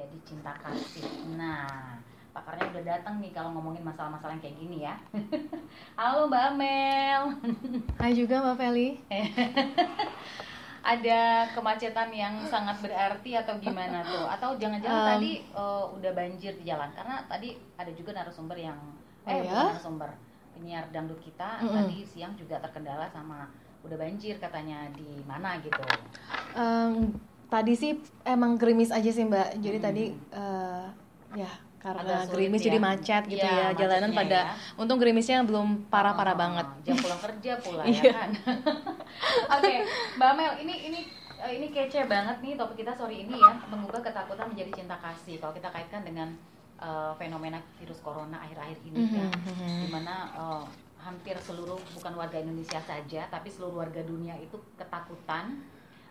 jadi cinta kasih. Nah, pakarnya udah datang nih kalau ngomongin masalah-masalah yang kayak gini ya. Halo Mbak Amel. Hai juga Mbak Feli. Ada kemacetan yang sangat berarti atau gimana tuh? Atau jangan-jangan Um, tadi eh, udah banjir di jalan? Karena tadi ada juga narasumber yang Oh eh ya? narasumber penyiar dangdut kita Mm-mm. tadi siang juga terkendala sama udah banjir katanya di mana gitu. Em, tadi sih emang gerimis aja sih Mbak. Jadi Hmm. tadi eh, ya karena Agak gerimis ya. jadi macet gitu Iya, ya jalanan macetnya pada. ya. Untung gerimisnya belum parah-parah Oh, banget. Jam pulang kerja pula Iya. ya kan. Oke, Mbak Mel, ini ini eh, ini kece banget nih topik kita sore ini ya, mengubah ketakutan menjadi cinta kasih. Kalau kita kaitkan dengan eh, fenomena virus corona akhir-akhir ini Mhm, kan, mhm. di mana eh, hampir seluruh bukan warga Indonesia saja, tapi seluruh warga dunia itu ketakutan,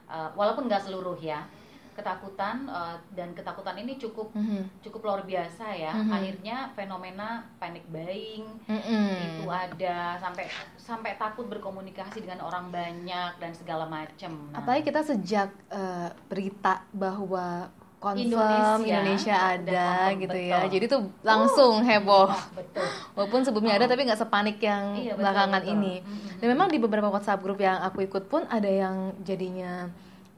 eh, walaupun nggak seluruh ya, ketakutan eh, dan ketakutan ini cukup Mhm, cukup luar biasa ya. Mhm. Akhirnya fenomena panic buying mhm. itu ada sampai sampai takut berkomunikasi dengan orang banyak dan segala macam. Nah, Apalagi kita sejak eh, berita bahwa confirm Indonesia Indonesia, ada gitu betul. ya. Jadi tuh langsung heboh. Wah, betul. Walaupun sebelumnya ada tapi nggak sepanik yang Iya, betul, belakangan betul. ini. Mhm. Dan memang di beberapa WhatsApp grup yang aku ikut pun ada yang jadinya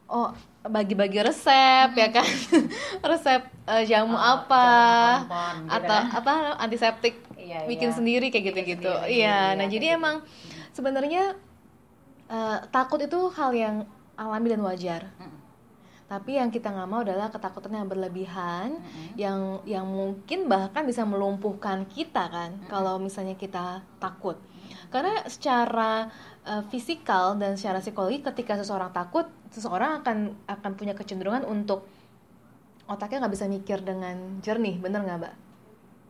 oh bagi-bagi resep ya kan. resep eh, jamu Ah, apa jamu kompon, gitu atau kan. apa antiseptik Iya, bikin iya. sendiri kayak gitu-gitu. Iya, iya, nah jadi gitu. emang sebenarnya eh, takut itu hal yang alami dan wajar. Mm-mm. Tapi yang kita nggak mau adalah ketakutan yang berlebihan, Mm-mm. yang yang mungkin bahkan bisa melumpuhkan kita kan, kalau misalnya kita takut. Karena secara uh, fisikal dan secara psikologi, ketika seseorang takut, seseorang akan akan punya kecenderungan untuk otaknya nggak bisa mikir dengan jernih, bener nggak, mbak?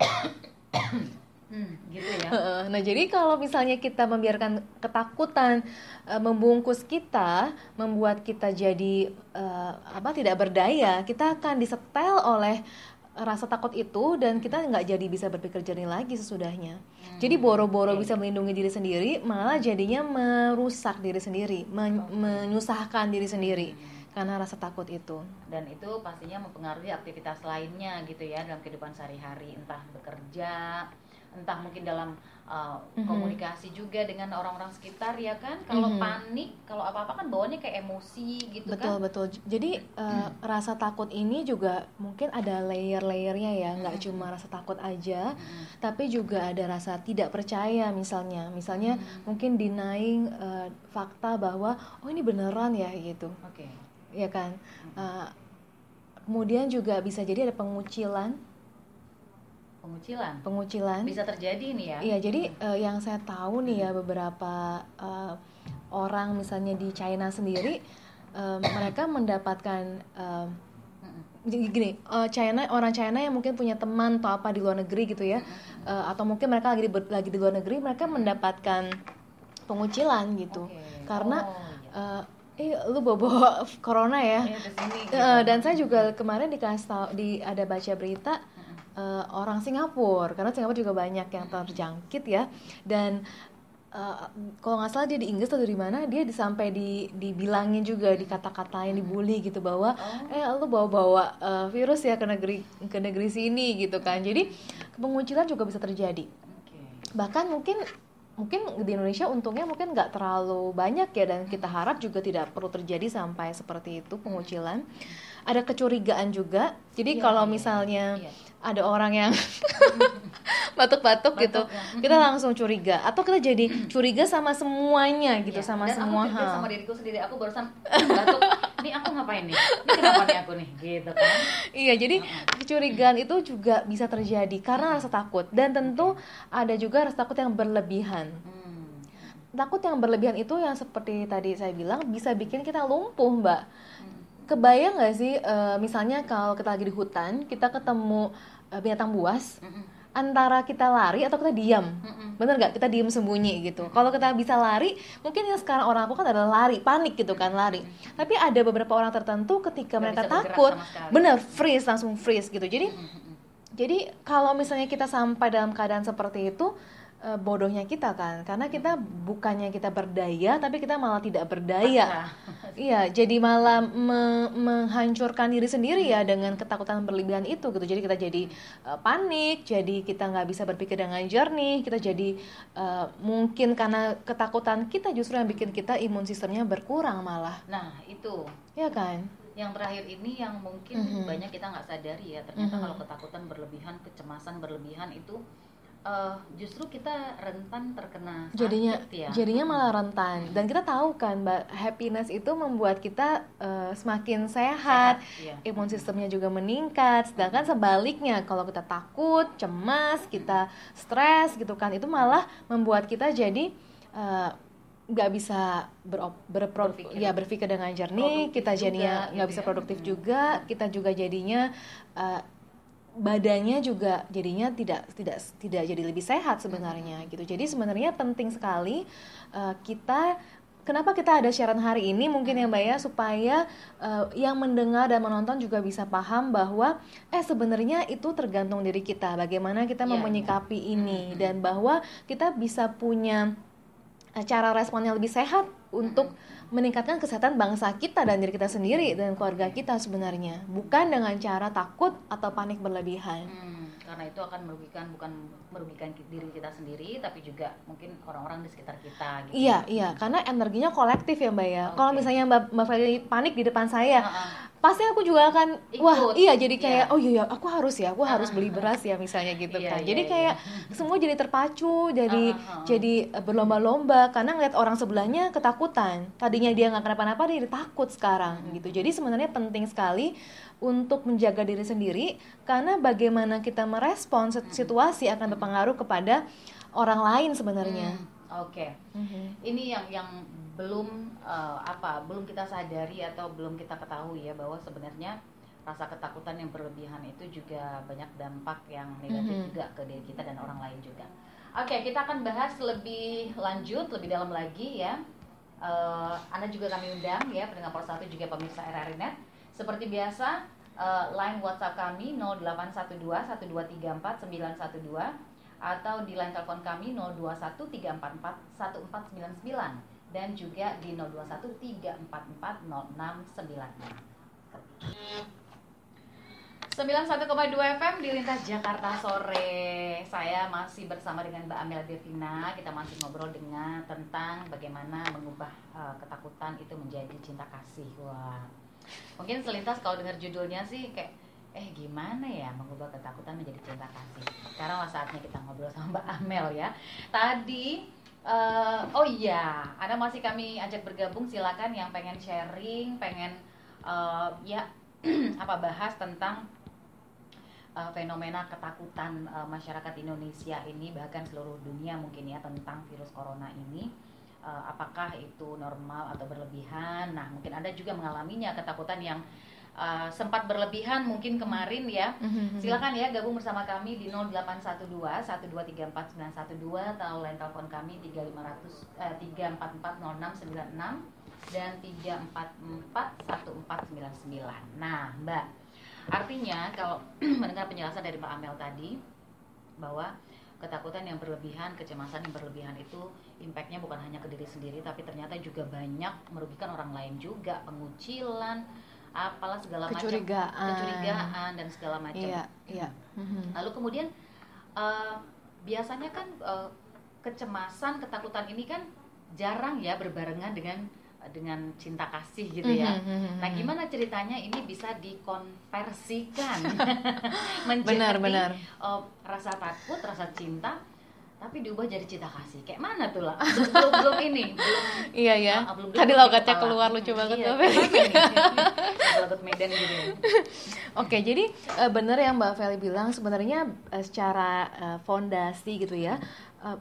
Hmm, gitu ya. Nah, jadi kalau misalnya kita membiarkan ketakutan eh, membungkus kita, membuat kita jadi eh, apa tidak berdaya, kita akan disetel oleh rasa takut itu dan kita nggak jadi bisa berpikir jernih lagi sesudahnya. Jadi boro-boro bisa melindungi diri sendiri, malah jadinya merusak diri sendiri, men- menyusahkan diri sendiri karena rasa takut itu. Dan itu pastinya mempengaruhi aktivitas lainnya gitu ya dalam kehidupan sehari-hari, entah bekerja, entah mungkin dalam uh, Mhm. komunikasi juga dengan orang-orang sekitar ya kan. Kalau Mhm. panik, kalau apa-apa kan bawaannya kayak emosi gitu betul kan. betul jadi eh, rasa takut ini juga mungkin ada layer-layernya ya nggak Mm-mm. cuma rasa takut aja Mm-mm. tapi juga ada rasa tidak percaya misalnya misalnya Hmm. mungkin denying eh, fakta bahwa oh ini beneran ya gitu Oke. ya kan Eh, kemudian juga bisa jadi ada pengucilan Pengucilan. Pengucilan. Bisa terjadi nih ya. Iya, jadi eh, yang saya tahu nih ya beberapa eh, orang misalnya di China sendiri eh, mereka mendapatkan jadi gini, eh, China orang China yang mungkin punya teman atau apa di luar negeri gitu ya, eh, atau mungkin mereka lagi di, lagi di luar negeri mereka mendapatkan pengucilan gitu, Oke. karena Oh, iya. eh lu bawa bawa corona ya, Ini ke sini, Eh, gitu. dan saya juga kemarin dikasih tahu di ada baca berita eh, orang Singapura karena Singapura juga banyak yang terjangkit ya dan eh, kalau nggak salah dia di Inggris atau di mana dia di- sampai di dibilangin juga di kata-katain dibully gitu bahwa Oh. eh lu bawa-bawa eh, virus ya ke negeri ke negeri sini gitu kan jadi pengucilan juga bisa terjadi Oke. bahkan mungkin mungkin di Indonesia untungnya mungkin nggak terlalu banyak ya dan kita harap juga tidak perlu terjadi sampai seperti itu pengucilan ada kecurigaan juga. Jadi Iya, kalau iya, misalnya iya. ada orang yang batuk-batuk gitu ya. kita langsung curiga. Atau kita jadi curiga sama semuanya gitu Iya, sama dan semua aku hal. sama diriku sendiri aku barusan batuk ini aku ngapain nih? Ini kenapa nih aku nih? Gitu kan. Iya, jadi kecurigaan itu juga bisa terjadi karena rasa takut. Dan tentu ada juga rasa takut yang berlebihan. hmm. Takut yang berlebihan itu yang seperti tadi saya bilang bisa bikin kita lumpuh, Mbak. Kebayang nggak sih, eh, misalnya kalau kita lagi di hutan, kita ketemu eh, binatang buas, Mm-mm. antara kita lari atau kita diam, Mm-mm. bener nggak? Kita diam sembunyi gitu. Kalau kita bisa lari, mungkin yang sekarang orang lakukan adalah lari, panik gitu kan lari. Tapi ada beberapa orang tertentu ketika Nggak mereka takut, bener freeze langsung freeze gitu. Jadi jadi kalau misalnya kita sampai dalam keadaan seperti itu, eh, bodohnya kita kan. Karena kita bukannya kita berdaya tapi kita malah tidak berdaya. Iya jadi malah me- menghancurkan diri sendiri ya dengan ketakutan berlebihan itu gitu. Jadi kita jadi eh, panik jadi kita nggak bisa berpikir dengan jernih kita jadi eh, mungkin karena ketakutan kita justru yang bikin kita imun sistemnya berkurang malah. Nah, itu. Ya kan? Yang terakhir ini yang mungkin Mhm. banyak kita nggak sadari ya. Ternyata Mhm. kalau ketakutan berlebihan kecemasan berlebihan itu eh, justru kita rentan terkena sakit jadinya ya jadinya malah rentan dan kita tahu kan mbak happiness itu membuat kita eh, semakin sehat, iya. imun sistemnya juga meningkat sedangkan sebaliknya kalau kita takut cemas kita stres gitu kan itu malah membuat kita jadi eh, nggak bisa berop, berpro- Berpikir. ya berpikir dengan jernih Produktif kita jadinya nggak gitu bisa ya. produktif Hmm. juga kita juga jadinya badannya juga jadinya tidak tidak tidak jadi lebih sehat sebenarnya gitu jadi sebenarnya penting sekali eh, kita kenapa kita ada siaran hari ini mungkin ya mbak ya supaya eh, yang mendengar dan menonton juga bisa paham bahwa eh sebenarnya itu tergantung diri kita bagaimana kita iya. menyikapi ini Mhm. dan bahwa kita bisa punya eh, cara respon yang lebih sehat untuk meningkatkan kesehatan bangsa kita dan diri kita sendiri dan keluarga kita sebenarnya. Bukan dengan cara takut atau panik berlebihan. Hmm, karena itu akan merugikan bukan merugikan diri kita sendiri tapi juga mungkin orang-orang di sekitar kita gitu. iya iya karena energinya kolektif ya mbak ya kalau Oke. misalnya mbak mbak Feli panik di depan saya Heeh. pasti aku juga akan wah Ikut. iya jadi kayak Iya. oh iya iya, aku harus ya aku harus beli beras ya misalnya gitu Iya, kan iya, jadi iya. kayak semua jadi terpacu jadi ah, ah. jadi berlomba-lomba karena ngeliat orang sebelahnya ketakutan tadinya dia nggak kenapa-napa dia takut sekarang gitu jadi sebenarnya penting sekali untuk menjaga diri sendiri karena bagaimana kita merespon sit- situasi akan berpengaruh kepada orang lain sebenarnya Hmm, Oke. Mhm. Ini yang yang belum eh, apa belum kita sadari atau belum kita ketahui ya bahwa sebenarnya rasa ketakutan yang berlebihan itu juga banyak dampak yang negatif Mhm. juga ke diri kita dan orang lain juga. Oke, kita akan bahas lebih lanjut, lebih dalam lagi ya. Eh, anda juga kami undang ya pendengar Pos 1 juga pemirsa RRI Net. Seperti biasa eh, line WhatsApp kami 0812 1234 912 atau di line telepon kami 021 344 1499 dan juga di 021 344 0696. 91,2 FM di Lintas Jakarta sore. Saya masih bersama dengan Mbak Amela Devina. Kita masih ngobrol dengan tentang bagaimana mengubah eh, ketakutan itu menjadi cinta kasih. Wah. Mungkin selintas kalau dengar judulnya sih kayak eh gimana ya mengubah ketakutan menjadi cinta kasih. Sekarang lah saatnya kita ngobrol sama Mbak Amel ya. Tadi eh, oh iya, Anda masih kami ajak bergabung silakan yang pengen sharing, pengen eh, ya apa bahas tentang uh, fenomena ketakutan uh, masyarakat Indonesia ini bahkan seluruh dunia mungkin ya tentang virus corona ini Uh, apakah itu normal atau berlebihan. Nah mungkin anda juga mengalaminya ketakutan yang uh, sempat berlebihan mungkin kemarin ya. Mhm. silakan ya gabung bersama kami di 0812 1234912 atau line telepon kami 3500 eh, 3440696 dan 3441499 nah mbak artinya kalau mendengar penjelasan dari Mbak Amel tadi bahwa ketakutan yang berlebihan, kecemasan yang berlebihan itu impactnya bukan hanya ke diri sendiri, tapi ternyata juga banyak merugikan orang lain juga, pengucilan, apalah segala macam, Kecurigaan. kecurigaan dan segala macam. iya iya Mhm. Lalu kemudian eh, biasanya kan eh, kecemasan, ketakutan ini kan jarang ya berbarengan dengan dengan cinta kasih gitu ya. Mhm, mhm, Nah, mhm. gimana ceritanya ini bisa dikonversikan menjadi benar benar eh, rasa takut, rasa cinta, tapi diubah jadi cinta kasih. Kayak mana tuh lah? Belum, belum, ini, belum. iya ya ah, belum tadi lokatnya kepala. keluar lucu banget iya? Lagut Medan gitu. Oke, jadi eh, benar yang Mbak Feli bilang sebenarnya eh, secara eh, fondasi gitu ya,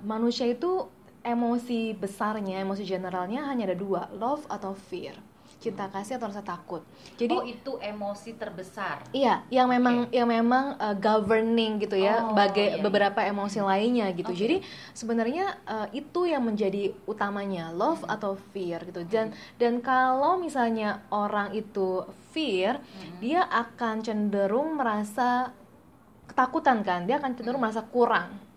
manusia itu emosi besarnya, emosi generalnya hanya ada dua, love atau fear, cinta kasih atau rasa takut. Jadi oh, itu emosi terbesar. Iya, yang memang yang memang uh, governing gitu ya, Oh, bagai iya, iya. beberapa emosi lainnya gitu. Oke. Jadi sebenarnya uh, itu yang menjadi utamanya love Hmm. atau fear gitu. Dan dan kalau misalnya orang itu fear, Hmm. dia akan cenderung merasa ketakutan kan, dia akan cenderung merasa kurang.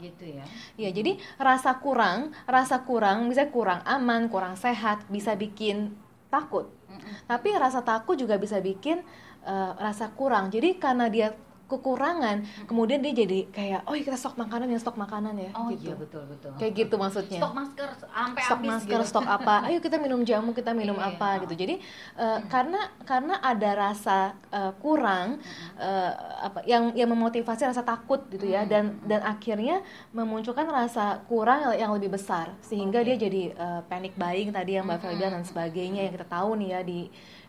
gitu ya Ya, jadi rasa kurang, rasa kurang, misalnya kurang aman, kurang sehat, bisa bikin takut. Mm-mm. Tapi rasa takut juga bisa bikin eh, rasa kurang. Jadi karena dia kekurangan, kemudian dia jadi kayak, oh kita stok makanan ya, stok makanan ya, oh gitu. iya betul betul Kayak gitu maksudnya. stok masker sampai stok habis masker, gitu. stok apa? Ayo kita minum jamu, kita minum Iya, apa oh. gitu. Jadi eh, karena karena ada rasa eh, kurang eh, apa yang yang memotivasi rasa takut gitu ya dan dan akhirnya memunculkan rasa kurang yang lebih besar sehingga dia jadi eh, panic buying tadi yang Mbak Fel bilang dan sebagainya yang kita tahu nih ya di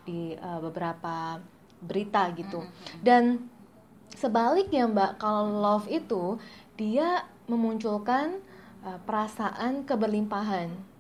di eh, beberapa berita gitu. Dan sebaliknya Mbak kalau love itu dia memunculkan eh, perasaan keberlimpahan.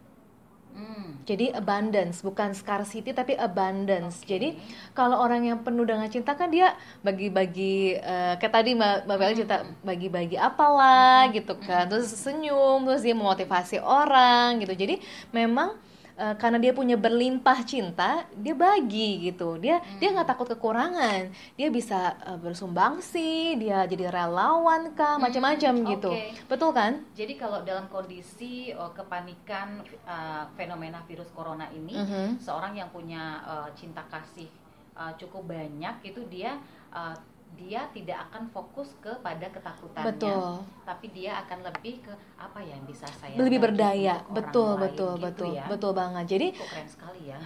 Hmm. Jadi abundance, bukan scarcity tapi abundance. Jadi kalau orang yang penuh dengan cinta kan dia bagi-bagi eh, kayak tadi Mbak Mbak Bella cerita bagi-bagi apalah gitu kan. Terus senyum, terus dia memotivasi orang gitu. Jadi memang eh, karena dia punya berlimpah cinta, dia bagi gitu. Dia dia nggak takut kekurangan. Dia bisa eh, bersumbangsi, dia jadi relawan kah, macam-macam gitu. oke. Betul kan? Jadi kalau dalam kondisi uh, kepanikan uh, fenomena virus corona ini, Mhm. seorang yang punya uh, cinta kasih uh, cukup banyak itu dia uh, dia tidak akan fokus kepada ketakutannya, Betul. tapi dia akan lebih ke apa ya yang bisa saya lebih berdaya orang betul lain betul gitu betul ya. betul banget jadi Kok keren sekali ya.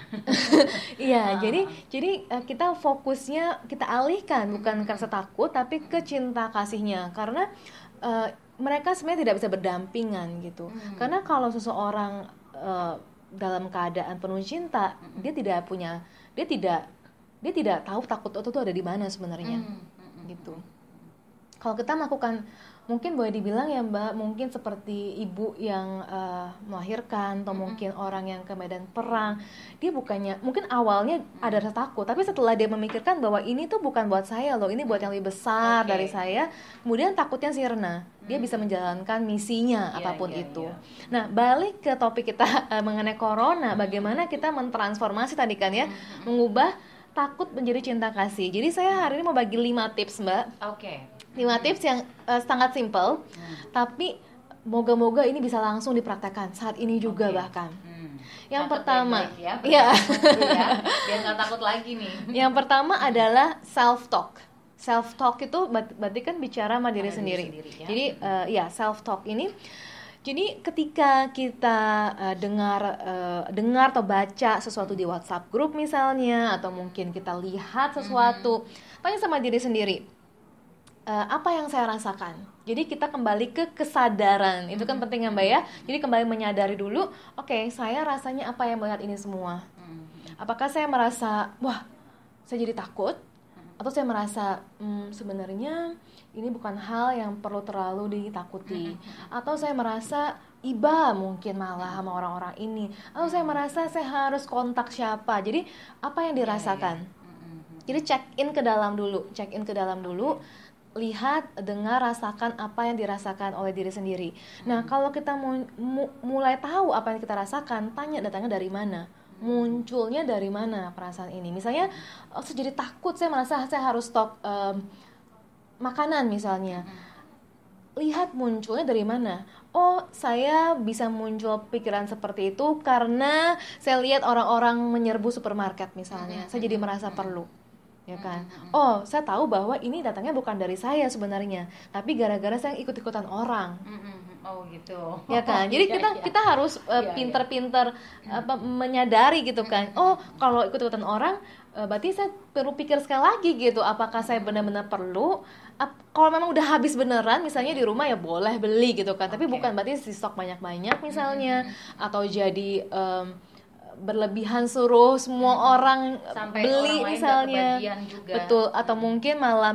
iya Ah. jadi jadi eh, kita fokusnya kita alihkan bukan ke rasa takut tapi ke cinta kasihnya karena eh, mereka sebenarnya tidak bisa berdampingan gitu Hmm. karena kalau seseorang eh, dalam keadaan penuh cinta dia tidak punya dia tidak dia tidak tahu takut itu tuh ada di mana sebenarnya Hmm, hmm, hmm. Gitu. Kalau kita melakukan mungkin boleh dibilang ya Mbak, mungkin seperti ibu yang eh, melahirkan atau mungkin orang yang ke medan perang, dia bukannya mungkin awalnya ada rasa takut, tapi setelah dia memikirkan bahwa ini tuh bukan buat saya loh, ini buat yang lebih besar Oke. dari saya, kemudian takutnya sirna. Dia bisa menjalankan misinya Iya, apa pun iya, itu. iya. Nah, balik ke topik kita eh, mengenai corona, bagaimana kita mentransformasi tadi kan ya, mengubah takut menjadi cinta kasih. Jadi saya hari ini mau bagi 5 tips, Mbak. Oke. 5 tips yang eh, sangat simple, tapi moga-moga ini bisa langsung dipraktekkan saat ini juga Oke. bahkan. Hmm. Yang pertama, ya, iya. pertama dulu ya, biar nggak takut lagi nih. Yang pertama adalah self talk. Self talk itu ber- berarti kan bicara sama diri sendiri. sendiri, ya. Jadi eh, ya self talk ini jadi ketika kita eh, dengar eh, dengar atau baca sesuatu di WhatsApp grup misalnya atau mungkin kita lihat sesuatu, tanya sama diri sendiri. eh, apa yang saya rasakan? Jadi kita kembali ke kesadaran. Itu kan penting ya, Mbak ya. Jadi kembali menyadari dulu, oke, saya rasanya apa yang melihat ini semua? Hmm. Apakah saya merasa, wah, saya jadi takut? Atau saya merasa, "Hmm, sebenarnya ini bukan hal yang perlu terlalu ditakuti? Atau saya merasa, iba mungkin malah sama orang-orang ini? Atau saya merasa saya harus kontak siapa? Jadi, apa yang dirasakan? Hmm, hmm, Jadi check in ke dalam dulu, check in ke dalam dulu, lihat, dengar, rasakan apa yang dirasakan oleh diri sendiri. Nah, kalau kita mu- mu- mulai tahu apa yang kita rasakan, tanya datangnya dari mana, munculnya dari mana perasaan ini. Misalnya, oh, saya jadi takut, saya merasa saya harus stop em, makanan misalnya. Lihat munculnya dari mana. Oh, saya bisa muncul pikiran seperti itu karena saya lihat orang-orang menyerbu supermarket misalnya. Saya jadi merasa perlu. Ya kan? Oh, saya tahu bahwa ini datangnya bukan dari saya sebenarnya, tapi gara-gara saya ikut-ikutan orang. hmm, hmm, hmm. Oh gitu. Ya kan? Jadi Iya, kita iya. kita harus uh, Iya, pinter-pinter apa menyadari gitu kan. Oh, kalau ikut-ikutan orang uh, berarti saya perlu pikir sekali lagi gitu, apakah saya benar-benar perlu Ap- kalau memang udah habis beneran misalnya di rumah ya boleh beli gitu kan. Tapi bukan berarti di stok banyak-banyak misalnya atau jadi em, berlebihan suruh semua orang Sampai beli orang misalnya. juga. Betul, atau mungkin malah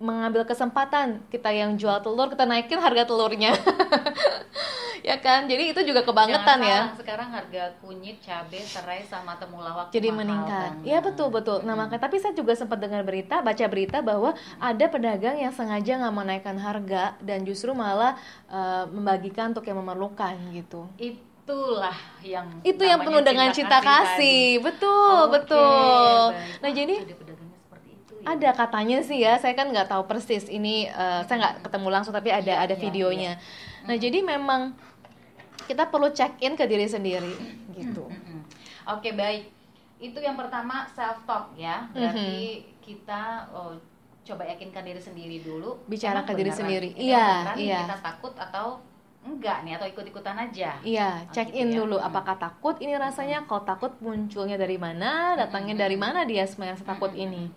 mengambil kesempatan kita yang jual telur kita naikin harga telurnya. ya kan? Jadi itu juga kebangetan Jangan ya. Sekarang harga kunyit, cabai, serai sama temulawak Jadi mahal meningkat. banget. Ya betul betul. Nah makanya tapi saya juga sempat dengar berita, baca berita bahwa ada pedagang yang sengaja nggak menaikkan harga dan justru malah eh, membagikan untuk yang memerlukan gitu. Itulah yang Itu yang penuh dengan cinta kasih. Betul Oke, betul. baik. Nah jadi Ada ya. Ada katanya sih ya, saya kan nggak tahu persis ini eh, saya nggak ketemu langsung tapi ada Iya, ada iya, videonya. Nah, jadi memang kita perlu check in ke diri sendiri gitu. Oke baik, itu yang pertama self talk ya. Berarti kita oh, coba yakinkan diri sendiri dulu. Bicara Emang ke diri sendiri. Iya, iya. Kita takut atau enggak nih atau ikut-ikutan aja. Iya, Oh, check gitu in ya. dulu. Hmm. Apakah takut ini rasanya? Kalau takut munculnya dari mana? Datangnya dari mana dia merasa takut ini?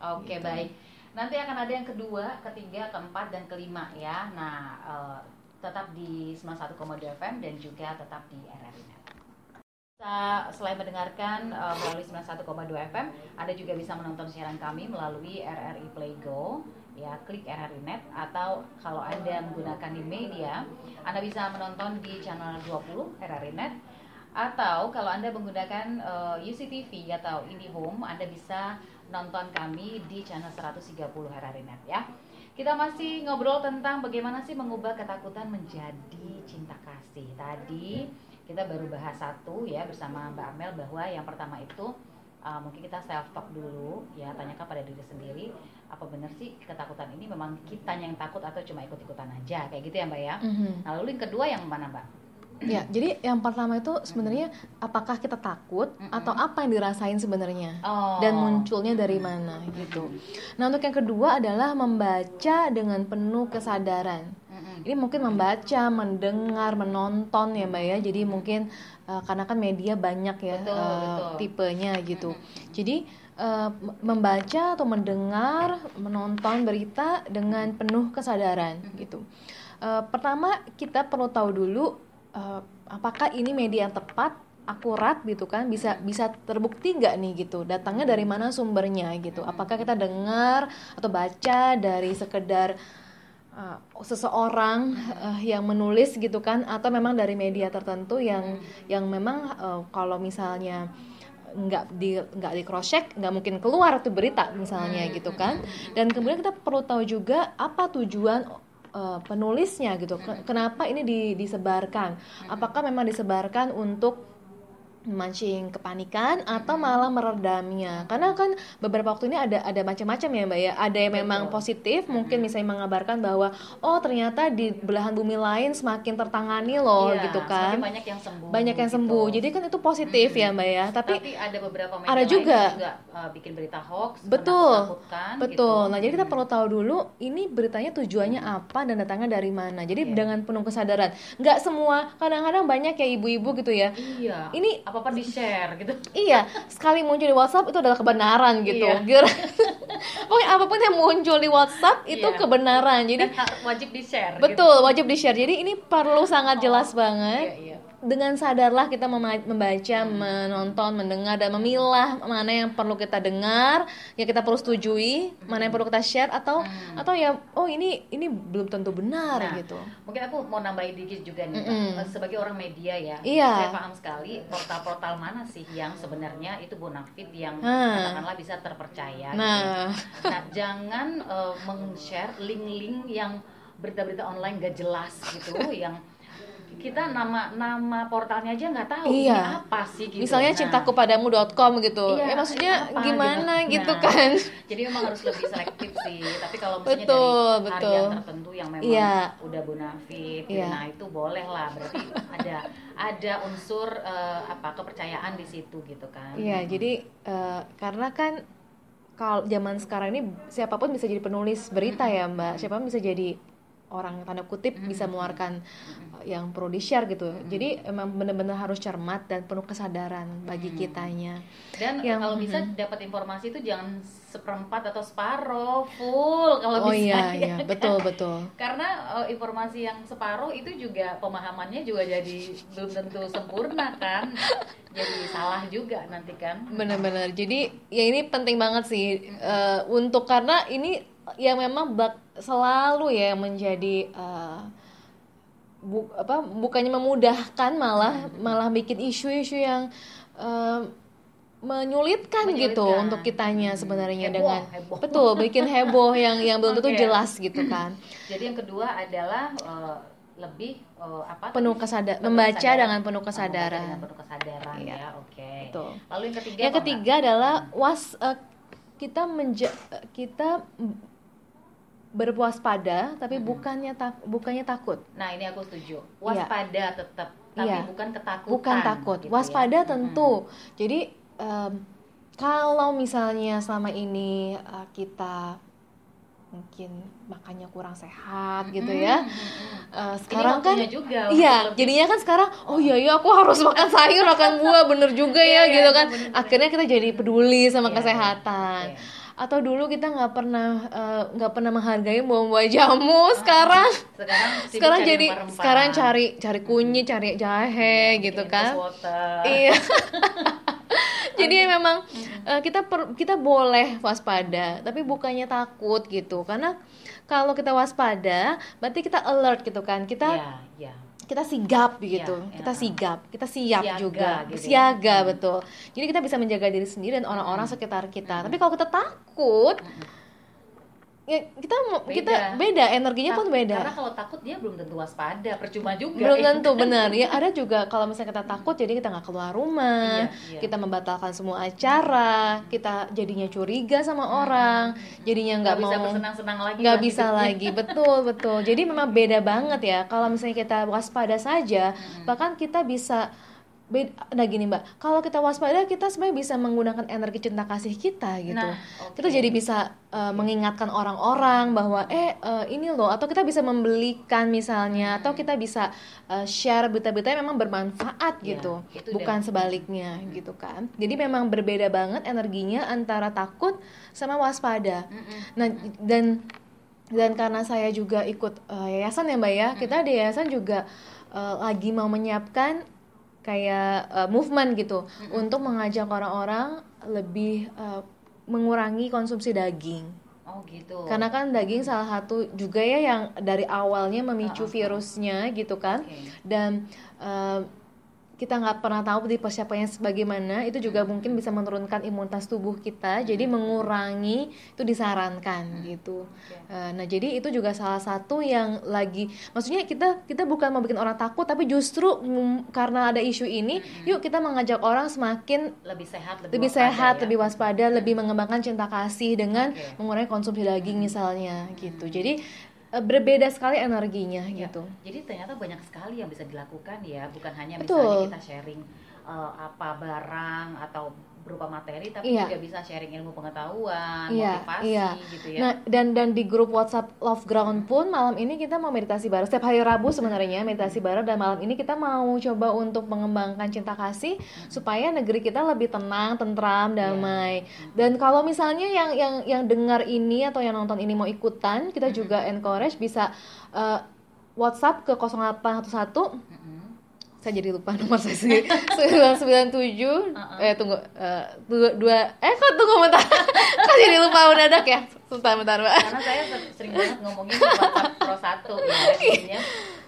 Oke Gitu. baik. Nanti akan ada yang kedua, ketiga, keempat dan kelima ya. Nah eh, tetap di 91,2 FM dan juga tetap di RRI. Bisa selain mendengarkan eh, melalui 91,2 FM, Anda juga bisa menonton siaran kami melalui RRI Play Go, ya klik RRI Net atau kalau Anda menggunakan di media, Anda bisa menonton di channel 20 RRI Net atau kalau Anda menggunakan eh, UCTV atau IndiHome, Anda bisa nonton kami di channel 130 RRI Net ya. Kita masih ngobrol tentang bagaimana sih mengubah ketakutan menjadi cinta kasih. Tadi kita baru bahas satu ya bersama Mbak Amel bahwa yang pertama itu uh, mungkin kita self talk dulu ya tanyakan pada diri sendiri apa benar sih ketakutan ini memang kita yang takut atau cuma ikut-ikutan aja kayak gitu ya Mbak ya. Mhm. Nah, lalu yang kedua yang mana Mbak? Ya, jadi yang pertama itu sebenarnya apakah kita takut atau apa yang dirasain sebenarnya? Oh. dan munculnya dari mana gitu. Nah untuk yang kedua adalah membaca dengan penuh kesadaran. Ini mungkin membaca, mendengar, menonton ya mbak ya. Jadi mungkin uh, karena kan media banyak ya Betul, uh, betul. tipenya gitu. Jadi uh, membaca atau mendengar, menonton berita dengan penuh kesadaran gitu. Uh, pertama kita perlu tahu dulu uh, apakah ini media yang tepat akurat gitu kan bisa bisa terbukti nggak nih gitu datangnya dari mana sumbernya gitu apakah kita dengar atau baca dari sekedar uh, seseorang uh, yang menulis gitu kan atau memang dari media tertentu yang yang memang uh, kalau misalnya nggak di nggak di cross check nggak mungkin keluar tuh berita misalnya gitu kan. Dan kemudian kita perlu tahu juga apa tujuan uh, penulisnya gitu. Ke- kenapa ini di- disebarkan? Apakah memang disebarkan untuk memancing kepanikan atau malah meredamnya karena kan beberapa waktu ini ada ada macam-macam ya mbak ya ada yang memang positif mungkin misalnya mengabarkan bahwa oh ternyata di belahan bumi lain semakin tertangani loh Iya, gitu kan banyak yang sembuh. banyak yang gitu. sembuh jadi kan itu positif ya mbak ya Tapi, tapi ada beberapa media ada lain juga. yang juga uh, bikin berita hoax, Betul, betul. gitu. Nah, jadi kita perlu tahu dulu ini beritanya tujuannya apa dan datangnya dari mana. Jadi Iya. dengan penuh kesadaran. Nggak semua, kadang-kadang banyak ya ibu-ibu gitu ya. Iya. Ini apa apa di share gitu. Iya, sekali muncul di WhatsApp itu adalah kebenaran gitu. Iya. Gitu. Pokoknya apa pun yang muncul di WhatsApp itu Iya. kebenaran. Jadi Dan wajib di share. betul wajib di-share. Jadi ini perlu sangat jelas banget. Iya, iya. Dengan sadarlah kita membaca, menonton, mendengar dan memilah mana yang perlu kita dengar, yang kita perlu setujui, mana yang perlu kita share atau atau ya oh ini ini belum tentu benar Nah, gitu. Mungkin aku mau nambahin dikit juga nih. Eh, sebagai orang media ya, Iya. saya paham sekali portal-portal mana sih yang sebenarnya itu bonafit yang Hmm. katakanlah bisa terpercaya. gitu Nah, ya. Nah, jangan eh, meng-share link-link yang berita-berita online gak jelas gitu, yang kita nama nama portalnya aja nggak tahu ini Iya. apa sih gitu. misalnya Nah, cintakupadamu.com gitu. Iya, ya maksudnya apa gimana gitu. gitu Nah, kan. Jadi memang harus lebih selektif sih. Tapi kalau misalnya Betul, dari betul. harian tertentu yang memang Iya. udah bonafit, Iya. nah itu boleh lah. Berarti ada ada unsur eh, apa kepercayaan di situ gitu kan. Iya, jadi eh, karena kan kalau zaman sekarang ini siapa pun bisa jadi penulis berita ya Mbak, siapa pun bisa jadi orang tanda kutip bisa mengeluarkan eh, yang perlu di share gitu. Jadi emang benar-benar harus cermat dan penuh kesadaran bagi kitanya. Dan Yang- kalau bisa dapat informasi itu jangan seperempat atau separoh, full kalau Oh bisa. iya, ya iya, betul betul. Karena eh, informasi yang separuh itu juga pemahamannya juga jadi belum tentu sempurna kan. Jadi salah juga nanti kan. Benar-benar. Jadi ya ini penting banget sih eh, untuk karena ini yang memang bak- selalu ya menjadi eh, bu- apa bukannya memudahkan malah malah bikin isu-isu yang eh, menyulitkan, gitu Menyulitkan. untuk kitanya sebenarnya Heboh, dengan heboh. betul bikin heboh yang yang belum tentu Oke. jelas gitu kan Jadi yang kedua adalah eh, lebih eh, apa? penuh kesadaran membaca kesadaran. dengan penuh Membaca kesadaran dengan penuh kesadaran Iya. ya, oke. Betul. Lalu yang ketiga yang apa, ketiga adalah was eh, kita menja kita berwaspada tapi bukannya tak bukannya takut. Nah, ini aku setuju. Waspada tetap, tapi Iya. bukan ketakutan. Bukan takut. gitu ya. Waspada Mm-mm. tentu. Jadi em, kalau misalnya selama ini eh, kita mungkin makannya kurang sehat gitu ya. Ini sekarang kan juga Iya, lebih- jadinya kan sekarang oh iya iya aku harus makan sayur, makan buah, bener juga Iya, ya iya, gitu kan. bener-bener. Akhirnya kita jadi peduli sama Iya, kesehatan. iya. Atau dulu kita nggak pernah eh, nggak pernah menghargai buah-buah jamu, sekarang Sekarang sekarang cari jadi sekarang cari cari kunyit, cari jahe gitu Bikin kan. Iya. Jadi memang eh, kita per- kita boleh waspada, tapi bukannya takut gitu. Karena kalau kita waspada, berarti kita alert gitu kan. Kita Iya, iya. Kita sigap gitu. Iya, kita iya. sigap, kita siap Siaga juga. gitu ya. Siaga betul. Jadi kita bisa menjaga diri sendiri dan orang-orang sekitar kita. Tapi kalau kita takut, ya kita mau- Beda. kita beda, energinya pun Tak- beda. Karena kalau takut dia belum tentu waspada, percuma juga. belum ya. tentu benar ya ada juga kalau misalnya kita takut jadi kita nggak keluar rumah Iya, iya. kita membatalkan semua acara kita jadinya curiga sama orang jadinya nggak Nggak bisa mau bersenang-senang lagi. nggak bisa hidupnya. lagi betul betul jadi memang beda banget ya kalau misalnya kita waspada saja bahkan kita bisa beda nah gini mbak. Kalau kita waspada kita sebenarnya bisa menggunakan energi cinta kasih kita gitu. Nah, oke. kita jadi bisa uh, mengingatkan orang-orang bahwa eh uh, ini loh atau kita bisa membelikan misalnya atau kita bisa uh, share berita-berita yang memang bermanfaat Iya, gitu. itu bukan sebaliknya gitu kan. Jadi memang berbeda banget energinya antara takut sama waspada. Nah dan dan karena saya juga ikut uh, yayasan ya mbak ya. Kita di yayasan juga uh, lagi mau menyiapkan kayak uh, movement gitu. Untuk mengajak orang-orang lebih uh, mengurangi konsumsi daging. Oh gitu. karena kan daging salah satu juga ya yang dari awalnya memicu virusnya gitu kan. Oke. dan uh, kita nggak pernah tahu di persiapannya sebagaimana itu juga mungkin bisa menurunkan imunitas tubuh kita jadi mengurangi itu disarankan gitu. Uh, nah jadi itu juga salah satu yang lagi maksudnya kita kita bukan mau bikin orang takut tapi justru karena ada isu ini yuk kita mengajak orang semakin lebih sehat, lebih, lebih waspada sehat, ya. lebih waspada, lebih mengembangkan cinta kasih dengan Oke. mengurangi konsumsi daging misalnya gitu. Jadi eh, berbeda sekali energinya Ya, gitu. Jadi ternyata banyak sekali yang bisa dilakukan ya, bukan hanya Betul. misalnya kita sharing eh, apa barang atau berupa materi, tapi Iya. juga bisa sharing ilmu pengetahuan, Iya, motivasi iya. gitu ya. Nah, dan dan di grup WhatsApp Love Ground pun malam ini kita mau meditasi bareng. Setiap hari Rabu sebenarnya meditasi bareng dan malam ini kita mau coba untuk mengembangkan cinta kasih supaya negeri kita lebih tenang, tentram, damai. Dan kalau misalnya yang yang yang dengar ini atau yang nonton ini mau ikutan, kita juga encourage bisa eh, WhatsApp ke 0811 Mm-mm. Saya jadi lupa nomor saya sendiri. 997 eh tunggu eh, dua, dua eh kok tunggu bentar. Kok jadi lupa mendadak ya? Sebentar bentar mbak. Karena saya ser- sering banget ngomongin Pro 1 ya,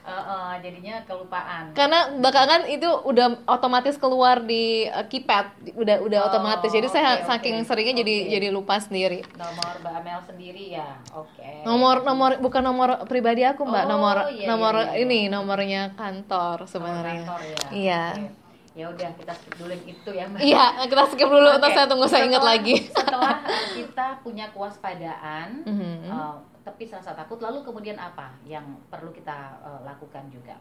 eh, eh, jadinya kelupaan. karena belakangan itu udah otomatis keluar di eh, keypad udah udah Oh, otomatis jadi saya oke, saking seringnya jadi Oke. jadi lupa sendiri Nomor Mbak Amel sendiri ya, oke. nomor nomor bukan nomor pribadi aku mbak Oh, nomor iya, nomor iya, iya. ini nomornya kantor Nomor sebenarnya kantor ya. iya Oke. Ya udah kita skip dulu yang itu ya Mbak. iya kita skip dulu untuk saya tunggu saya ingat lagi Setelah kita punya kewaspadaan, Mhm. eh, tapi rasa takut, lalu kemudian apa yang perlu kita eh, lakukan juga?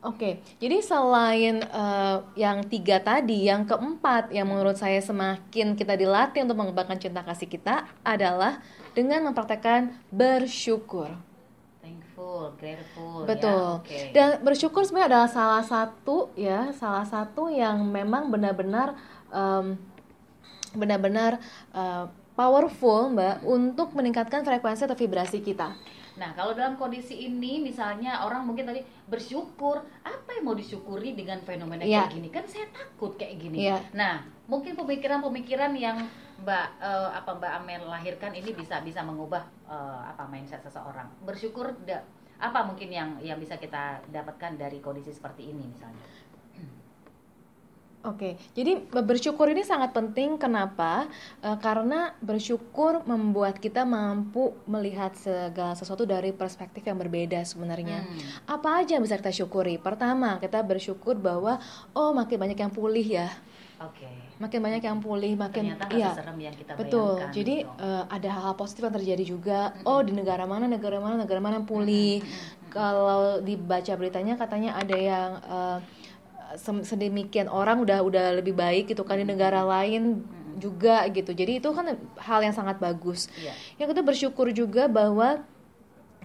Oke, jadi selain eh, yang tiga tadi, yang keempat yang menurut saya semakin kita dilatih untuk mengembangkan cinta kasih kita adalah dengan mempraktekkan bersyukur. Thankful, grateful. Betul. Ya? Oke. Dan bersyukur sebenarnya adalah salah satu ya, salah satu yang memang benar-benar benar-benar eh, powerful Mbak untuk meningkatkan frekuensi atau vibrasi kita. Nah, kalau dalam kondisi ini, misalnya orang mungkin tadi bersyukur, apa yang mau disyukuri dengan fenomena Iya. kayak gini? Kan saya takut kayak gini. Iya. Nah, mungkin pemikiran-pemikiran yang Mbak eh, apa Mbak Amel lahirkan ini bisa bisa mengubah eh, apa mindset seseorang. Bersyukur, da- apa mungkin yang yang bisa kita dapatkan dari kondisi seperti ini misalnya? Oke, jadi bersyukur ini sangat penting. Kenapa? Eh, karena bersyukur membuat kita mampu melihat segala sesuatu dari perspektif yang berbeda sebenarnya. Hmm. Apa aja yang bisa kita syukuri? Pertama, kita bersyukur bahwa oh makin banyak yang pulih ya. Oke. makin banyak yang pulih makin Ternyata iya seserem yang kita betul bayangkan. jadi gitu. eh, ada hal-hal positif yang terjadi juga oh di negara mana negara mana negara mana yang pulih kalau dibaca beritanya katanya ada yang sem- sedemikian orang udah udah lebih baik gitu kan di negara lain juga gitu. Jadi itu kan hal yang sangat bagus. Iya. yang kita bersyukur juga bahwa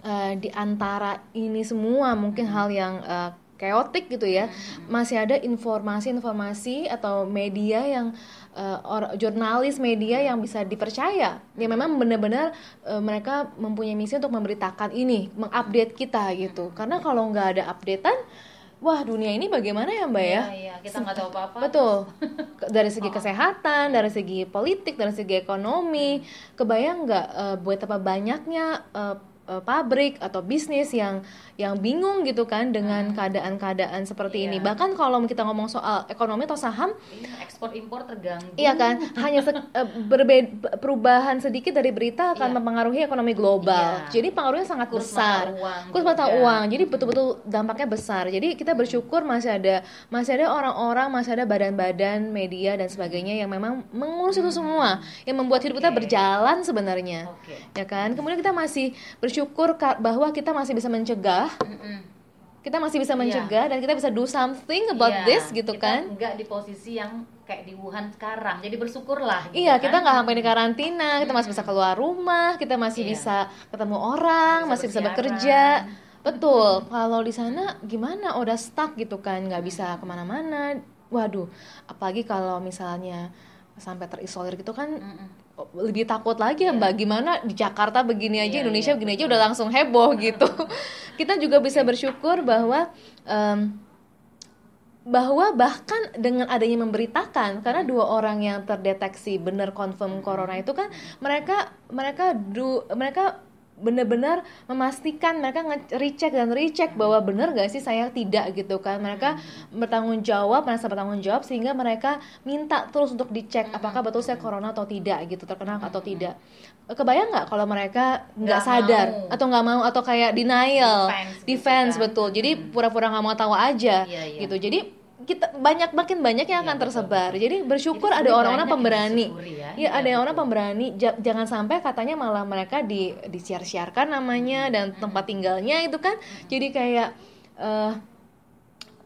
eh, di antara ini semua mungkin hal yang eh, chaotic gitu ya masih ada informasi-informasi atau media yang eh, or- jurnalis media yang bisa dipercaya. Yang memang benar-benar eh, mereka mempunyai misi untuk memberitakan ini mengupdate kita gitu. Karena kalau nggak ada updatean wah dunia ini bagaimana ya mbak ya Iya, iya. Kita nggak tahu apa-apa. Betul. Dari Oh. segi kesehatan, dari segi politik, dari segi ekonomi, kebayang nggak eh, buat apa banyaknya eh, eh, pabrik atau bisnis yang yang bingung gitu kan dengan keadaan-keadaan seperti ini. Hmm. Iya. Bahkan kalau kita ngomong soal ekonomi atau saham, Iya, ekspor impor terganggu. iya kan, hanya se- eh, berbeda perubahan sedikit dari berita akan Iya. mempengaruhi ekonomi global. Iya. Jadi pengaruhnya sangat Kurs besar mata uang kurs mata juga. uang jadi betul-betul dampaknya besar jadi kita bersyukur masih ada masih ada orang-orang masih ada badan-badan media dan sebagainya yang memang mengurus itu semua yang membuat hidup kita Oke. berjalan sebenarnya Oke. ya kan kemudian kita masih bersyukur ka- bahwa kita masih bisa mencegah Mm-mm. kita masih bisa Iya. mencegah dan kita bisa do something about Iya, this gitu kita kan nggak di posisi yang kayak di Wuhan sekarang jadi bersyukurlah gitu Iya, kan. kita nggak sampai di karantina, kita masih bisa keluar rumah, kita masih Iya. bisa ketemu orang, Bisa masih bisa bersiaran. bekerja. Betul. Kalau di sana gimana? Udah stuck gitu kan, nggak bisa ke mana-mana. Waduh, apalagi kalau misalnya sampai terisolir gitu kan Mm-mm. lebih takut lagi ya mbak gimana di Jakarta begini aja Iya, Indonesia iya, begini aja udah langsung heboh gitu. Kita juga bisa bersyukur bahwa em, bahwa bahkan dengan adanya memberitakan karena dua orang yang terdeteksi benar confirm corona itu kan mereka mereka du, mereka benar-benar memastikan mereka nge-recheck dan recheck bahwa benar gak sih saya tidak gitu kan. Mereka bertanggung jawab merasa bertanggung jawab sehingga mereka minta terus untuk dicek apakah betul saya corona atau tidak gitu terkena atau tidak. Kebayang nggak kalau mereka nggak sadar mau. atau nggak mau atau kayak denial? Defense gitu defense kan. betul. Jadi pura-pura nggak mau tahu aja Iya, iya. gitu. Jadi kita banyak makin banyak yang Iya, akan betul, tersebar jadi bersyukur ada orang-orang pemberani ya. Iya, Iya, ada yang orang betul. pemberani. Ja- jangan sampai katanya malah mereka di disiar-siarkan namanya dan tempat tinggalnya itu kan jadi kayak eh,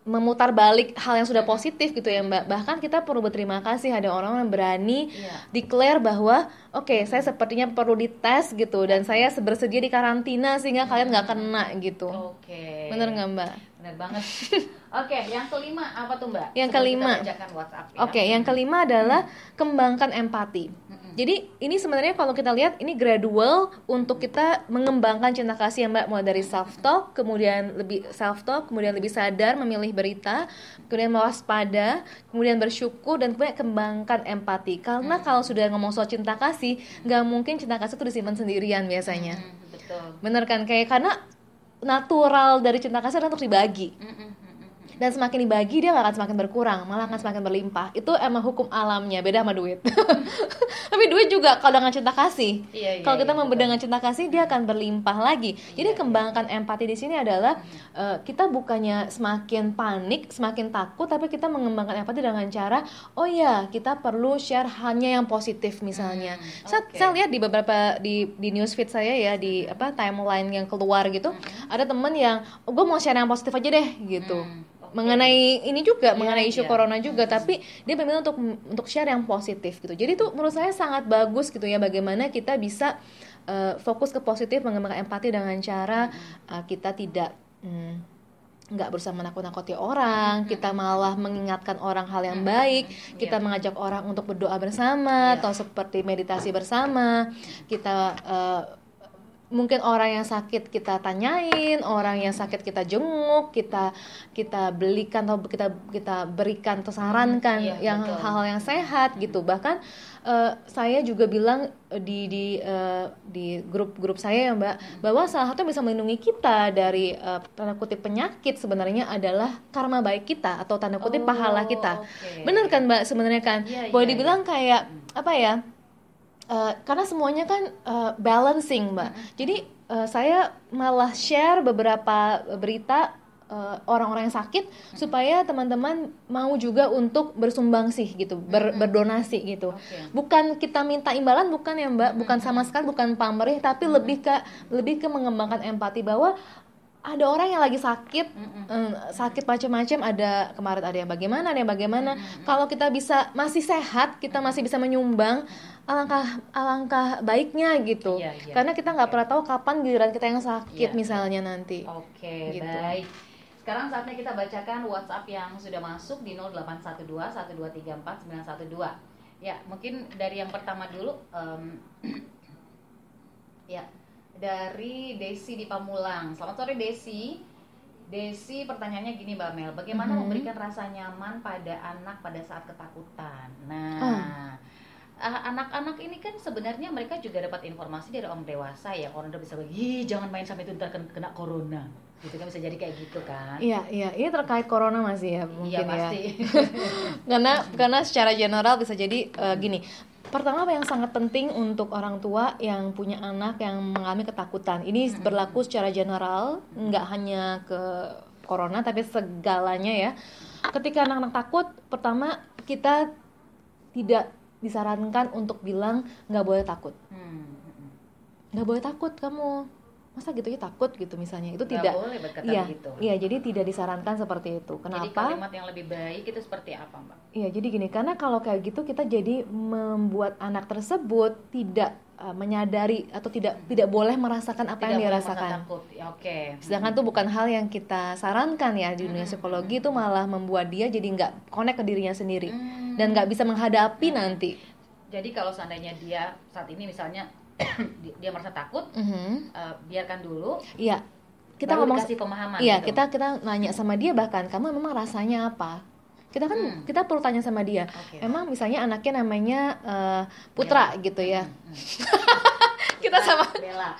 memutar balik hal yang sudah positif gitu ya Mbak. Bahkan kita perlu berterima kasih ada orang yang berani declare bahwa oke saya sepertinya perlu dites gitu dan saya bersedia di karantina sehingga kalian nggak kena gitu. Oke. Bener nggak Mbak? Bener banget. Oke, yang kelima apa tuh Mbak? Yang Sebelum kelima. WhatsApp ya. Oke, yang kelima adalah kembangkan empati. Jadi ini sebenarnya kalau kita lihat ini gradual untuk kita mengembangkan cinta kasih ya Mbak, mulai dari self talk, kemudian lebih self talk, kemudian lebih sadar memilih berita, kemudian mewaspada, kemudian bersyukur dan kemudian kembangkan empati. Karena kalau sudah ngomong soal cinta kasih, nggak mungkin cinta kasih itu disimpan sendirian biasanya. Hmm, betul. Bener kan? Kayak karena natural dari cinta adalah untuk dibagi mm, mm. Dan semakin dibagi dia gak akan semakin berkurang malah akan semakin berlimpah. Itu emang hukum alamnya beda sama duit. Tapi duit juga kalau dengan cinta kasih. Iya, iya, kalau kita iya, memberi dengan cinta kasih dia akan berlimpah lagi. Jadi Iya, kembangkan empati di sini adalah eh, kita bukannya semakin panik semakin takut tapi kita mengembangkan empati dengan cara oh ya kita perlu share hanya yang positif misalnya. Hmm, saya, oke. saya lihat di beberapa di di newsfeed saya ya di apa timeline yang keluar gitu ada temen yang oh, gue mau share yang positif aja deh gitu. Hmm, oke. mengenai ini juga Iya, mengenai isu iya. corona juga tapi dia memilih untuk untuk share yang positif gitu jadi itu menurut saya sangat bagus gitu ya bagaimana kita bisa uh, fokus ke positif mengembangkan empati dengan cara uh, kita tidak hmm, nggak berusaha menakut-nakuti orang, kita malah mengingatkan orang hal yang baik, kita Iya. mengajak orang untuk berdoa bersama Iya. atau seperti meditasi bersama, kita uh, mungkin orang yang sakit kita tanyain, orang yang sakit kita jenguk, kita kita belikan atau kita kita berikan atau sarankan Iya, yang hal-hal yang sehat gitu. Bahkan eh, saya juga bilang eh, di di eh, di grup-grup saya ya Mbak bahwa salah satu yang bisa melindungi kita dari eh, tanda kutip penyakit sebenarnya adalah karma baik kita atau tanda kutip Oh, pahala kita. oke. Bener kan Mbak sebenarnya kan? Iya, Boleh iya, dibilang kayak apa ya? Eh, karena semuanya kan eh, balancing mbak. Jadi eh, saya malah share beberapa berita orang-orang yang sakit supaya teman-teman mau juga untuk bersumbang sih gitu. Ber- berdonasi gitu. Bukan kita minta imbalan bukan ya mbak. Bukan sama sekali bukan pamrih tapi lebih ke lebih ke mengembangkan empati bahwa ada orang yang lagi sakit eh, sakit macam-macam ada kemarin ada yang bagaimana ada yang bagaimana kalau kita bisa masih sehat kita masih bisa menyumbang alangkah alangkah baiknya gitu Iya, iya. karena kita nggak pernah tahu kapan giliran kita yang sakit Iya. misalnya nanti Oke, Gitu. baik. Sekarang saatnya kita bacakan WhatsApp yang sudah masuk di 0812 1234 912. Ya, mungkin dari yang pertama dulu. em, ya, dari Desi di Pamulang. Selamat sore Desi. Desi pertanyaannya gini Mbak Mel, bagaimana Mhm. memberikan rasa nyaman pada anak pada saat ketakutan? Nah, Oh. ah, anak-anak ini kan sebenarnya mereka juga dapat informasi dari orang dewasa ya, orang udah bisa bagi, jangan main sampai itu ntar kena, corona, gitu kan bisa jadi kayak gitu kan? Iya, iya, ini terkait corona masih ya Iya mungkin ya. pasti. karena karena secara general bisa jadi eh, gini pertama yang sangat penting untuk orang tua yang punya anak yang mengalami ketakutan? Ini berlaku secara general nggak hanya ke corona tapi segalanya ya. Ketika anak-anak takut pertama kita tidak disarankan untuk bilang nggak boleh takut. Hmm. nggak boleh takut kamu masa gitu ya takut gitu misalnya itu Nggak tidak boleh berkata iya begitu. iya jadi tidak disarankan seperti itu Jadi kenapa kalimat yang lebih baik itu seperti apa Mbak? Iya, jadi gini, karena kalau kayak gitu kita jadi membuat anak tersebut tidak uh, menyadari atau tidak tidak boleh merasakan apa yang Tidak dia boleh merasa rasakan. takut. Ya, Oke. Sedangkan itu bukan hal yang kita sarankan ya di dunia psikologi itu malah membuat dia jadi nggak connect ke dirinya sendiri Hmm. dan nggak bisa menghadapi nanti. Jadi kalau seandainya dia saat ini misalnya di- dia merasa takut, Mhm. eh, biarkan dulu. Iya, kita baru ngomong dikasih pemahaman. Iya, gitu. kita kita nanya sama dia bahkan kamu memang rasanya apa? Kita kan Hmm. kita perlu tanya sama dia. Oke. Emang misalnya anaknya namanya eh, Putra gitu ya. Hmm. kita sama Bella.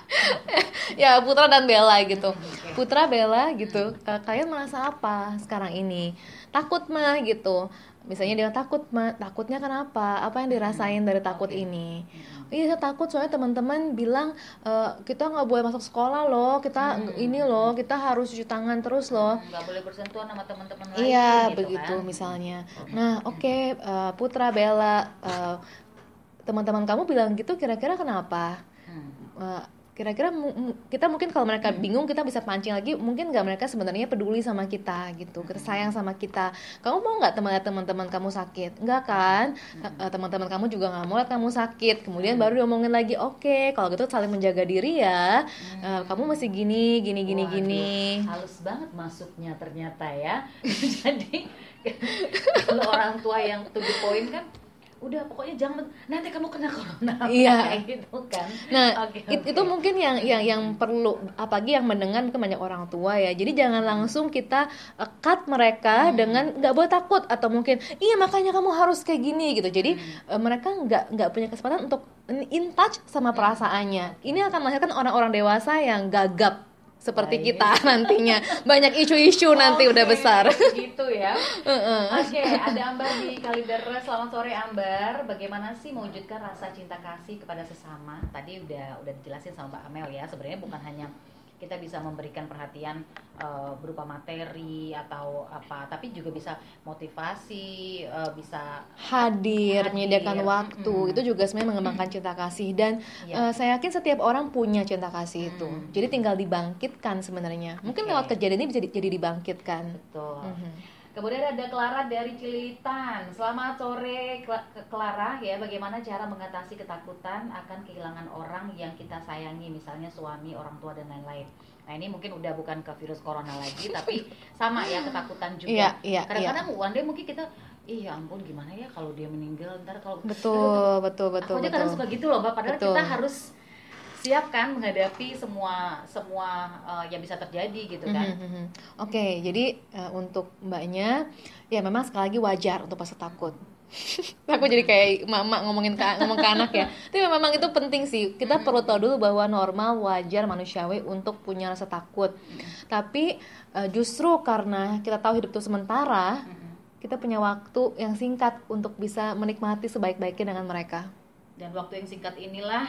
ya Putra dan Bella gitu. Oke. Putra Bella gitu. "Eh, Kalian merasa apa sekarang ini? Takut mah gitu. Misalnya dia takut mah, takutnya kenapa? Apa yang dirasain dari takut Oke. ini? Iya saya takut soalnya teman-teman bilang "Eh, kita nggak boleh masuk sekolah loh, kita ini loh, kita harus cuci tangan terus loh. nggak boleh bersentuhan sama teman-teman lain. Iya gitu begitu kan. misalnya. Nah oke eh, Putra Bella eh, teman-teman kamu bilang gitu kira-kira kenapa? Hmm. Eh, kira-kira mu- kita mungkin kalau mereka bingung kita bisa pancing lagi mungkin nggak mereka sebenarnya peduli sama kita gitu. Kita sayang sama kita. Kamu mau nggak teman teman-teman kamu sakit? Nggak kan? Eh, teman-teman kamu juga nggak mau lihat kamu sakit. Kemudian baru diomongin lagi oke kalau gitu saling menjaga diri ya. Eh, kamu masih gini gini gini Waduh, gini. halus banget masuknya ternyata ya. Jadi kalau orang tua yang to the point kan udah pokoknya jangan nanti kamu kena corona Iya. gitu kan Nah, Oke, it- itu mungkin yang yang yang perlu apalagi yang mendengar mungkin banyak orang tua ya. Jadi jangan langsung kita uh, cut mereka Hmm. dengan nggak boleh takut atau mungkin iya makanya kamu harus kayak gini gitu. Jadi Hmm. uh, mereka nggak nggak punya kesempatan untuk in touch sama Hmm. perasaannya. Ini akan melahirkan orang-orang dewasa yang gagap seperti Baik. kita nantinya. Banyak isu-isu nanti udah besar. gitu ya Heeh. Oke, ada Ambar di Kalideres. Selamat sore Ambar. Bagaimana sih mewujudkan rasa cinta kasih kepada sesama? Tadi udah udah dijelasin sama Mbak Amel ya. Sebenarnya bukan hanya kita bisa memberikan perhatian eh, berupa materi atau apa, tapi juga bisa motivasi, eh, bisa hadir, Hadir, menyediakan waktu mm-mm. itu juga sebenarnya mengembangkan cinta kasih dan Iya. eh, saya yakin setiap orang punya cinta kasih itu Mm. jadi tinggal dibangkitkan sebenarnya mungkin Oke. lewat kejadian ini bisa di- jadi dibangkitkan betul. Mhm. Kemudian ada Clara dari Cililitan. Selamat sore Clara ya. Bagaimana cara mengatasi ketakutan akan kehilangan orang yang kita sayangi, misalnya suami, orang tua dan lain-lain. Nah ini mungkin udah bukan ke virus corona lagi, tapi sama ya ketakutan juga. Iya, iya, Kadang-kadang one day mungkin kita, ih ya ampun gimana ya kalau dia meninggal ntar kalau betul betul betul Aku aja kadang betul suka gitu loh, Mbak. Padahal Betul. kita harus siap kan menghadapi semua semua eh, yang bisa terjadi gitu kan. Mhm, mhm. Oke, jadi eh, untuk mbaknya, ya memang sekali lagi wajar untuk rasa takut. Aku jadi kayak mama ngomongin ke, ngomong ke anak ya. Tapi memang itu penting sih. Kita perlu tahu dulu bahwa normal, wajar, manusiawi untuk punya rasa takut. Tapi eh, justru karena kita tahu hidup itu sementara, Mhm. kita punya waktu yang singkat untuk bisa menikmati sebaik-baiknya dengan mereka. Dan waktu yang singkat inilah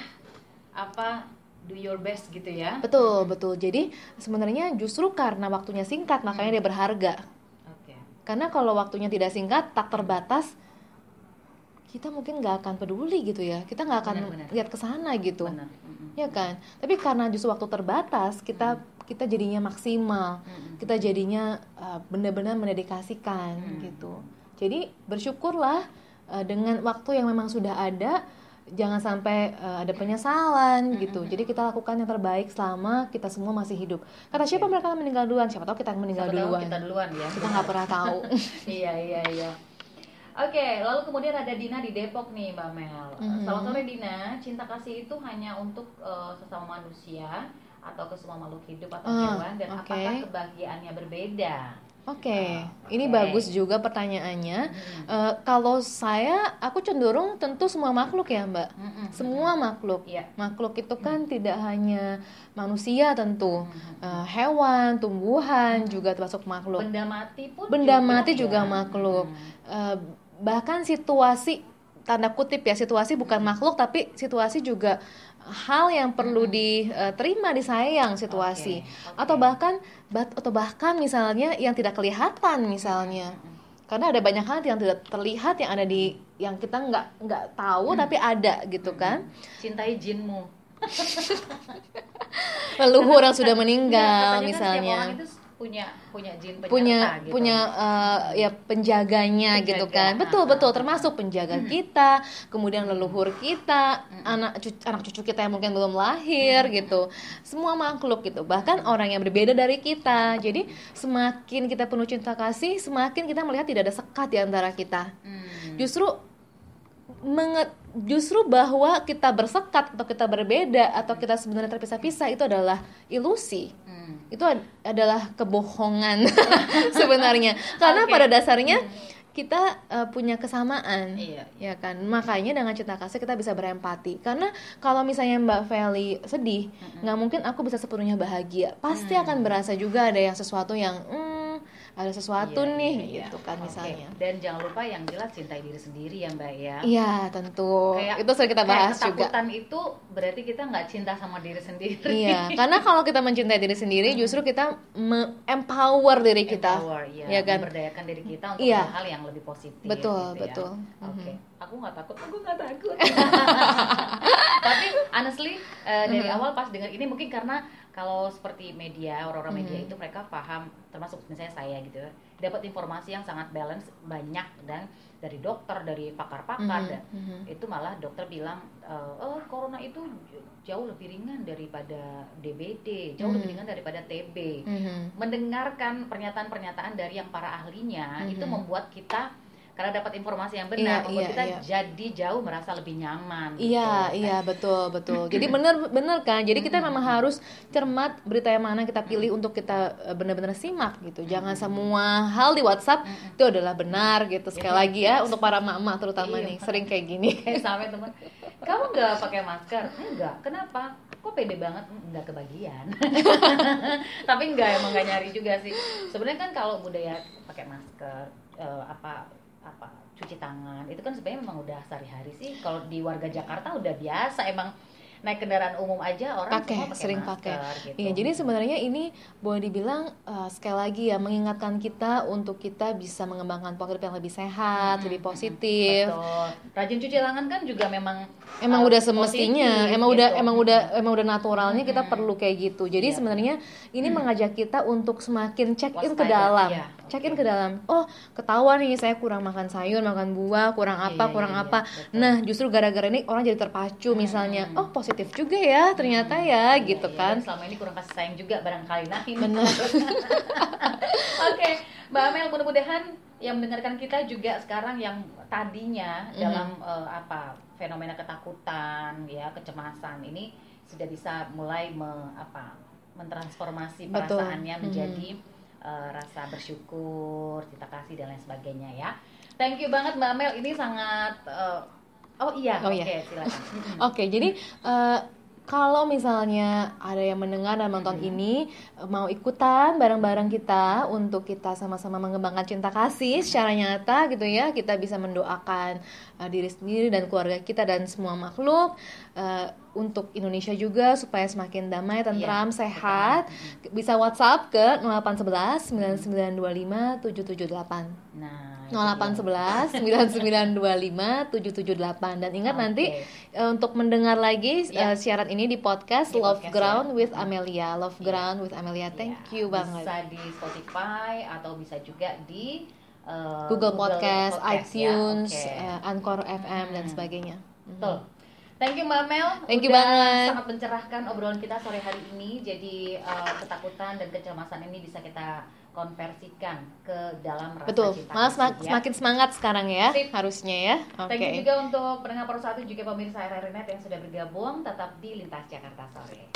apa do your best gitu ya. Betul, betul. Jadi sebenarnya justru karena waktunya singkat makanya dia berharga. Oke. Karena kalau waktunya tidak singkat, tak terbatas, kita mungkin nggak akan peduli gitu ya. Kita nggak akan Benar, benar. lihat ke sana gitu. Benar. Ya kan? Tapi karena justru waktu terbatas, kita kita jadinya maksimal. Mm-mm. Kita jadinya uh, benar-benar mendedikasikan Hmm. gitu. Jadi bersyukurlah uh, dengan waktu yang memang sudah ada jangan sampai uh, ada penyesalan Hmm, gitu. Jadi kita lakukan yang terbaik selama kita semua masih hidup. Kata siapa mereka akan meninggal duluan? Siapa tahu kita yang meninggal Siapa tahu duluan. Kita duluan ya. Kita nggak pernah tahu. iya iya iya. Oke, lalu kemudian ada Dina di Depok nih, Mbak Mel. Mhm. Selamat sore Dina. Cinta kasih itu hanya untuk eh, sesama manusia atau ke semua makhluk hidup atau Ah, hewan dan oke. apakah kebahagiaannya berbeda? Oke, Ah, ini oke. bagus juga pertanyaannya. Mhm. Eh, kalau saya, aku cenderung tentu semua makhluk ya, Mbak. Mhm. Semua makhluk. Iya. Makhluk itu kan tidak hanya manusia tentu, Mhm. Eh, hewan, tumbuhan juga termasuk makhluk. Benda mati pun Benda juga mati ya. juga makhluk. Mhm. Eh, bahkan situasi tanda kutip ya situasi bukan makhluk tapi situasi juga hal yang perlu diterima disayang situasi. Oke, oke. atau bahkan bat- atau bahkan misalnya yang tidak kelihatan misalnya. Karena ada banyak hal yang tidak terlihat yang ada di yang kita nggak nggak tahu tapi ada gitu kan? Cintai jinmu. leluhur yang sudah Iya, meninggal kan setiap misalnya. orang itu punya punya jin penyerta punya gitu. punya eh, ya penjaganya Penjaga, gitu kan betul ah, betul termasuk penjaga kita kemudian leluhur kita anak cucu, anak cucu kita yang mungkin belum lahir gitu. Semua makhluk gitu bahkan orang yang berbeda dari kita. Jadi semakin kita penuh cinta kasih semakin kita melihat tidak ada sekat di antara kita. Hmm. justru menget justru bahwa kita bersekat atau kita berbeda atau kita sebenarnya terpisah-pisah itu adalah ilusi Hmm. itu ad- adalah kebohongan sebenarnya karena Oke. pada dasarnya kita uh, punya kesamaan Iya. ya kan makanya dengan cinta kasih kita bisa berempati karena kalau misalnya Mbak Feli sedih nggak mungkin aku bisa sepenuhnya bahagia pasti Mm. akan berasa juga ada yang sesuatu yang hmm, ada sesuatu Iya, nih iya, iya. gitu kan Oke. misalnya Dan jangan lupa yang jelas cintai diri sendiri ya Mbak ya. iya tentu Kayak- itu sering kita kayak bahas juga ketakutan itu berarti kita nggak cinta sama diri sendiri. Iya, karena kalau kita mencintai diri sendiri, justru kita empower diri kita, Empower, ya, ya kan? memberdayakan diri kita untuk Iya. hal-hal yang lebih positif. Betul, gitu ya. betul. Oke, Mhm. aku nggak takut, aku nggak takut. Tapi honestly eh, dari Mhm. awal pas dengar ini mungkin karena kalau seperti media orang-orang media Mhm. itu mereka paham, termasuk misalnya saya gitu, dapat informasi yang sangat balance banyak dan dari dokter, dari pakar-pakar dan mhm. itu malah dokter bilang eh, oh corona itu jauh lebih ringan daripada DBD jauh Hmm. lebih ringan daripada TB Mhm. mendengarkan pernyataan-pernyataan dari yang para ahlinya Mhm. itu membuat kita karena dapat informasi yang Iya, benar membuat iya, kita iya. jadi jauh merasa lebih nyaman Iya, gitu. iya betul betul. Jadi bener bener kan. Jadi kita memang harus cermat berita yang mana kita pilih untuk kita eh, benar-benar simak gitu. Jangan semua hal di WhatsApp itu adalah benar gitu. Sekali Iya. lagi ya untuk para emak-emak terutama Iya. nih sering kayak gini. kayak sampai teman kamu nggak pakai masker enggak kenapa kok pede banget "Hmm, nggak kebagian tapi enggak emang nggak nyari juga sih sebenarnya kan kalau budaya pakai masker eh, apa apa cuci tangan itu kan sebenarnya memang udah sehari-hari sih kalau di warga Jakarta udah biasa emang naik kendaraan umum aja orang Pakai, sering pakai. gitu. Iya, jadi sebenarnya ini boleh dibilang eh, sekali lagi ya mengingatkan kita untuk kita bisa mengembangkan pola hidup yang lebih sehat, Hmm, lebih hmm, positif. Betul. Rajin cuci tangan kan juga memang Emang uh, udah semestinya, positif, emang udah gitu. emang udah emang udah naturalnya kita Hmm. perlu kayak gitu. Jadi Iya. sebenarnya ini mengajak kita untuk semakin check in ke dalam. iya. Check in ke dalam. Oh, ketahuan nih saya kurang makan sayur, makan buah, kurang Iya, apa, iya, kurang iya, apa. betul. Nah, justru gara-gara ini orang jadi terpacu misalnya. Hmm. Oh, positif juga ya ternyata ya Iya, gitu iya. kan. Selama ini kurang kasih sayang juga barangkali nah. Benar. Oke, Mbak Amel mudah-mudahan yang mendengarkan kita juga sekarang yang tadinya Mhm. dalam eh, apa fenomena ketakutan ya kecemasan ini sudah bisa mulai me- apa mentransformasi Betul. perasaannya menjadi eh, rasa bersyukur, cinta kasih dan lain sebagainya ya. Thank you banget Mbak Amel ini sangat eh, oh iya Oh oke iya. silakan. Oke, jadi eh, kalau misalnya ada yang mendengar dan menonton ini eh, mau ikutan bareng-bareng kita untuk kita sama-sama mengembangkan cinta kasih secara nyata gitu ya kita bisa mendoakan uh, diri sendiri dan keluarga kita dan semua makhluk uh, untuk Indonesia juga supaya semakin damai, tentram, Iya, sehat. Bisa WhatsApp ke 0811 9925 778. Nah. 0811 9925 778 dan ingat Oke. nanti eh, untuk mendengar lagi Ya. eh, siaran ini di podcast Di Love podcast, Ground ya. with Amelia Love Iya. Ground with Amelia thank Ya, you banget Bisa di Spotify atau bisa juga di uh, Google, Podcast, Podcast, ya. iTunes Oke. eh, Anchor FM dan Hmm. sebagainya Mhm. Betul. Thank you Mbak Mel. Thank you Udah banget. Sangat mencerahkan obrolan kita sore hari ini. Jadi uh, ketakutan dan kecemasan ini bisa kita konversikan ke dalam rasa betul cinta malah semak- ya. semakin semangat sekarang ya Sip. harusnya ya oke Thank you juga untuk pendengar Pro 1 juga pemirsa RRNet yang sudah bergabung tetap di Lintas Jakarta Sore.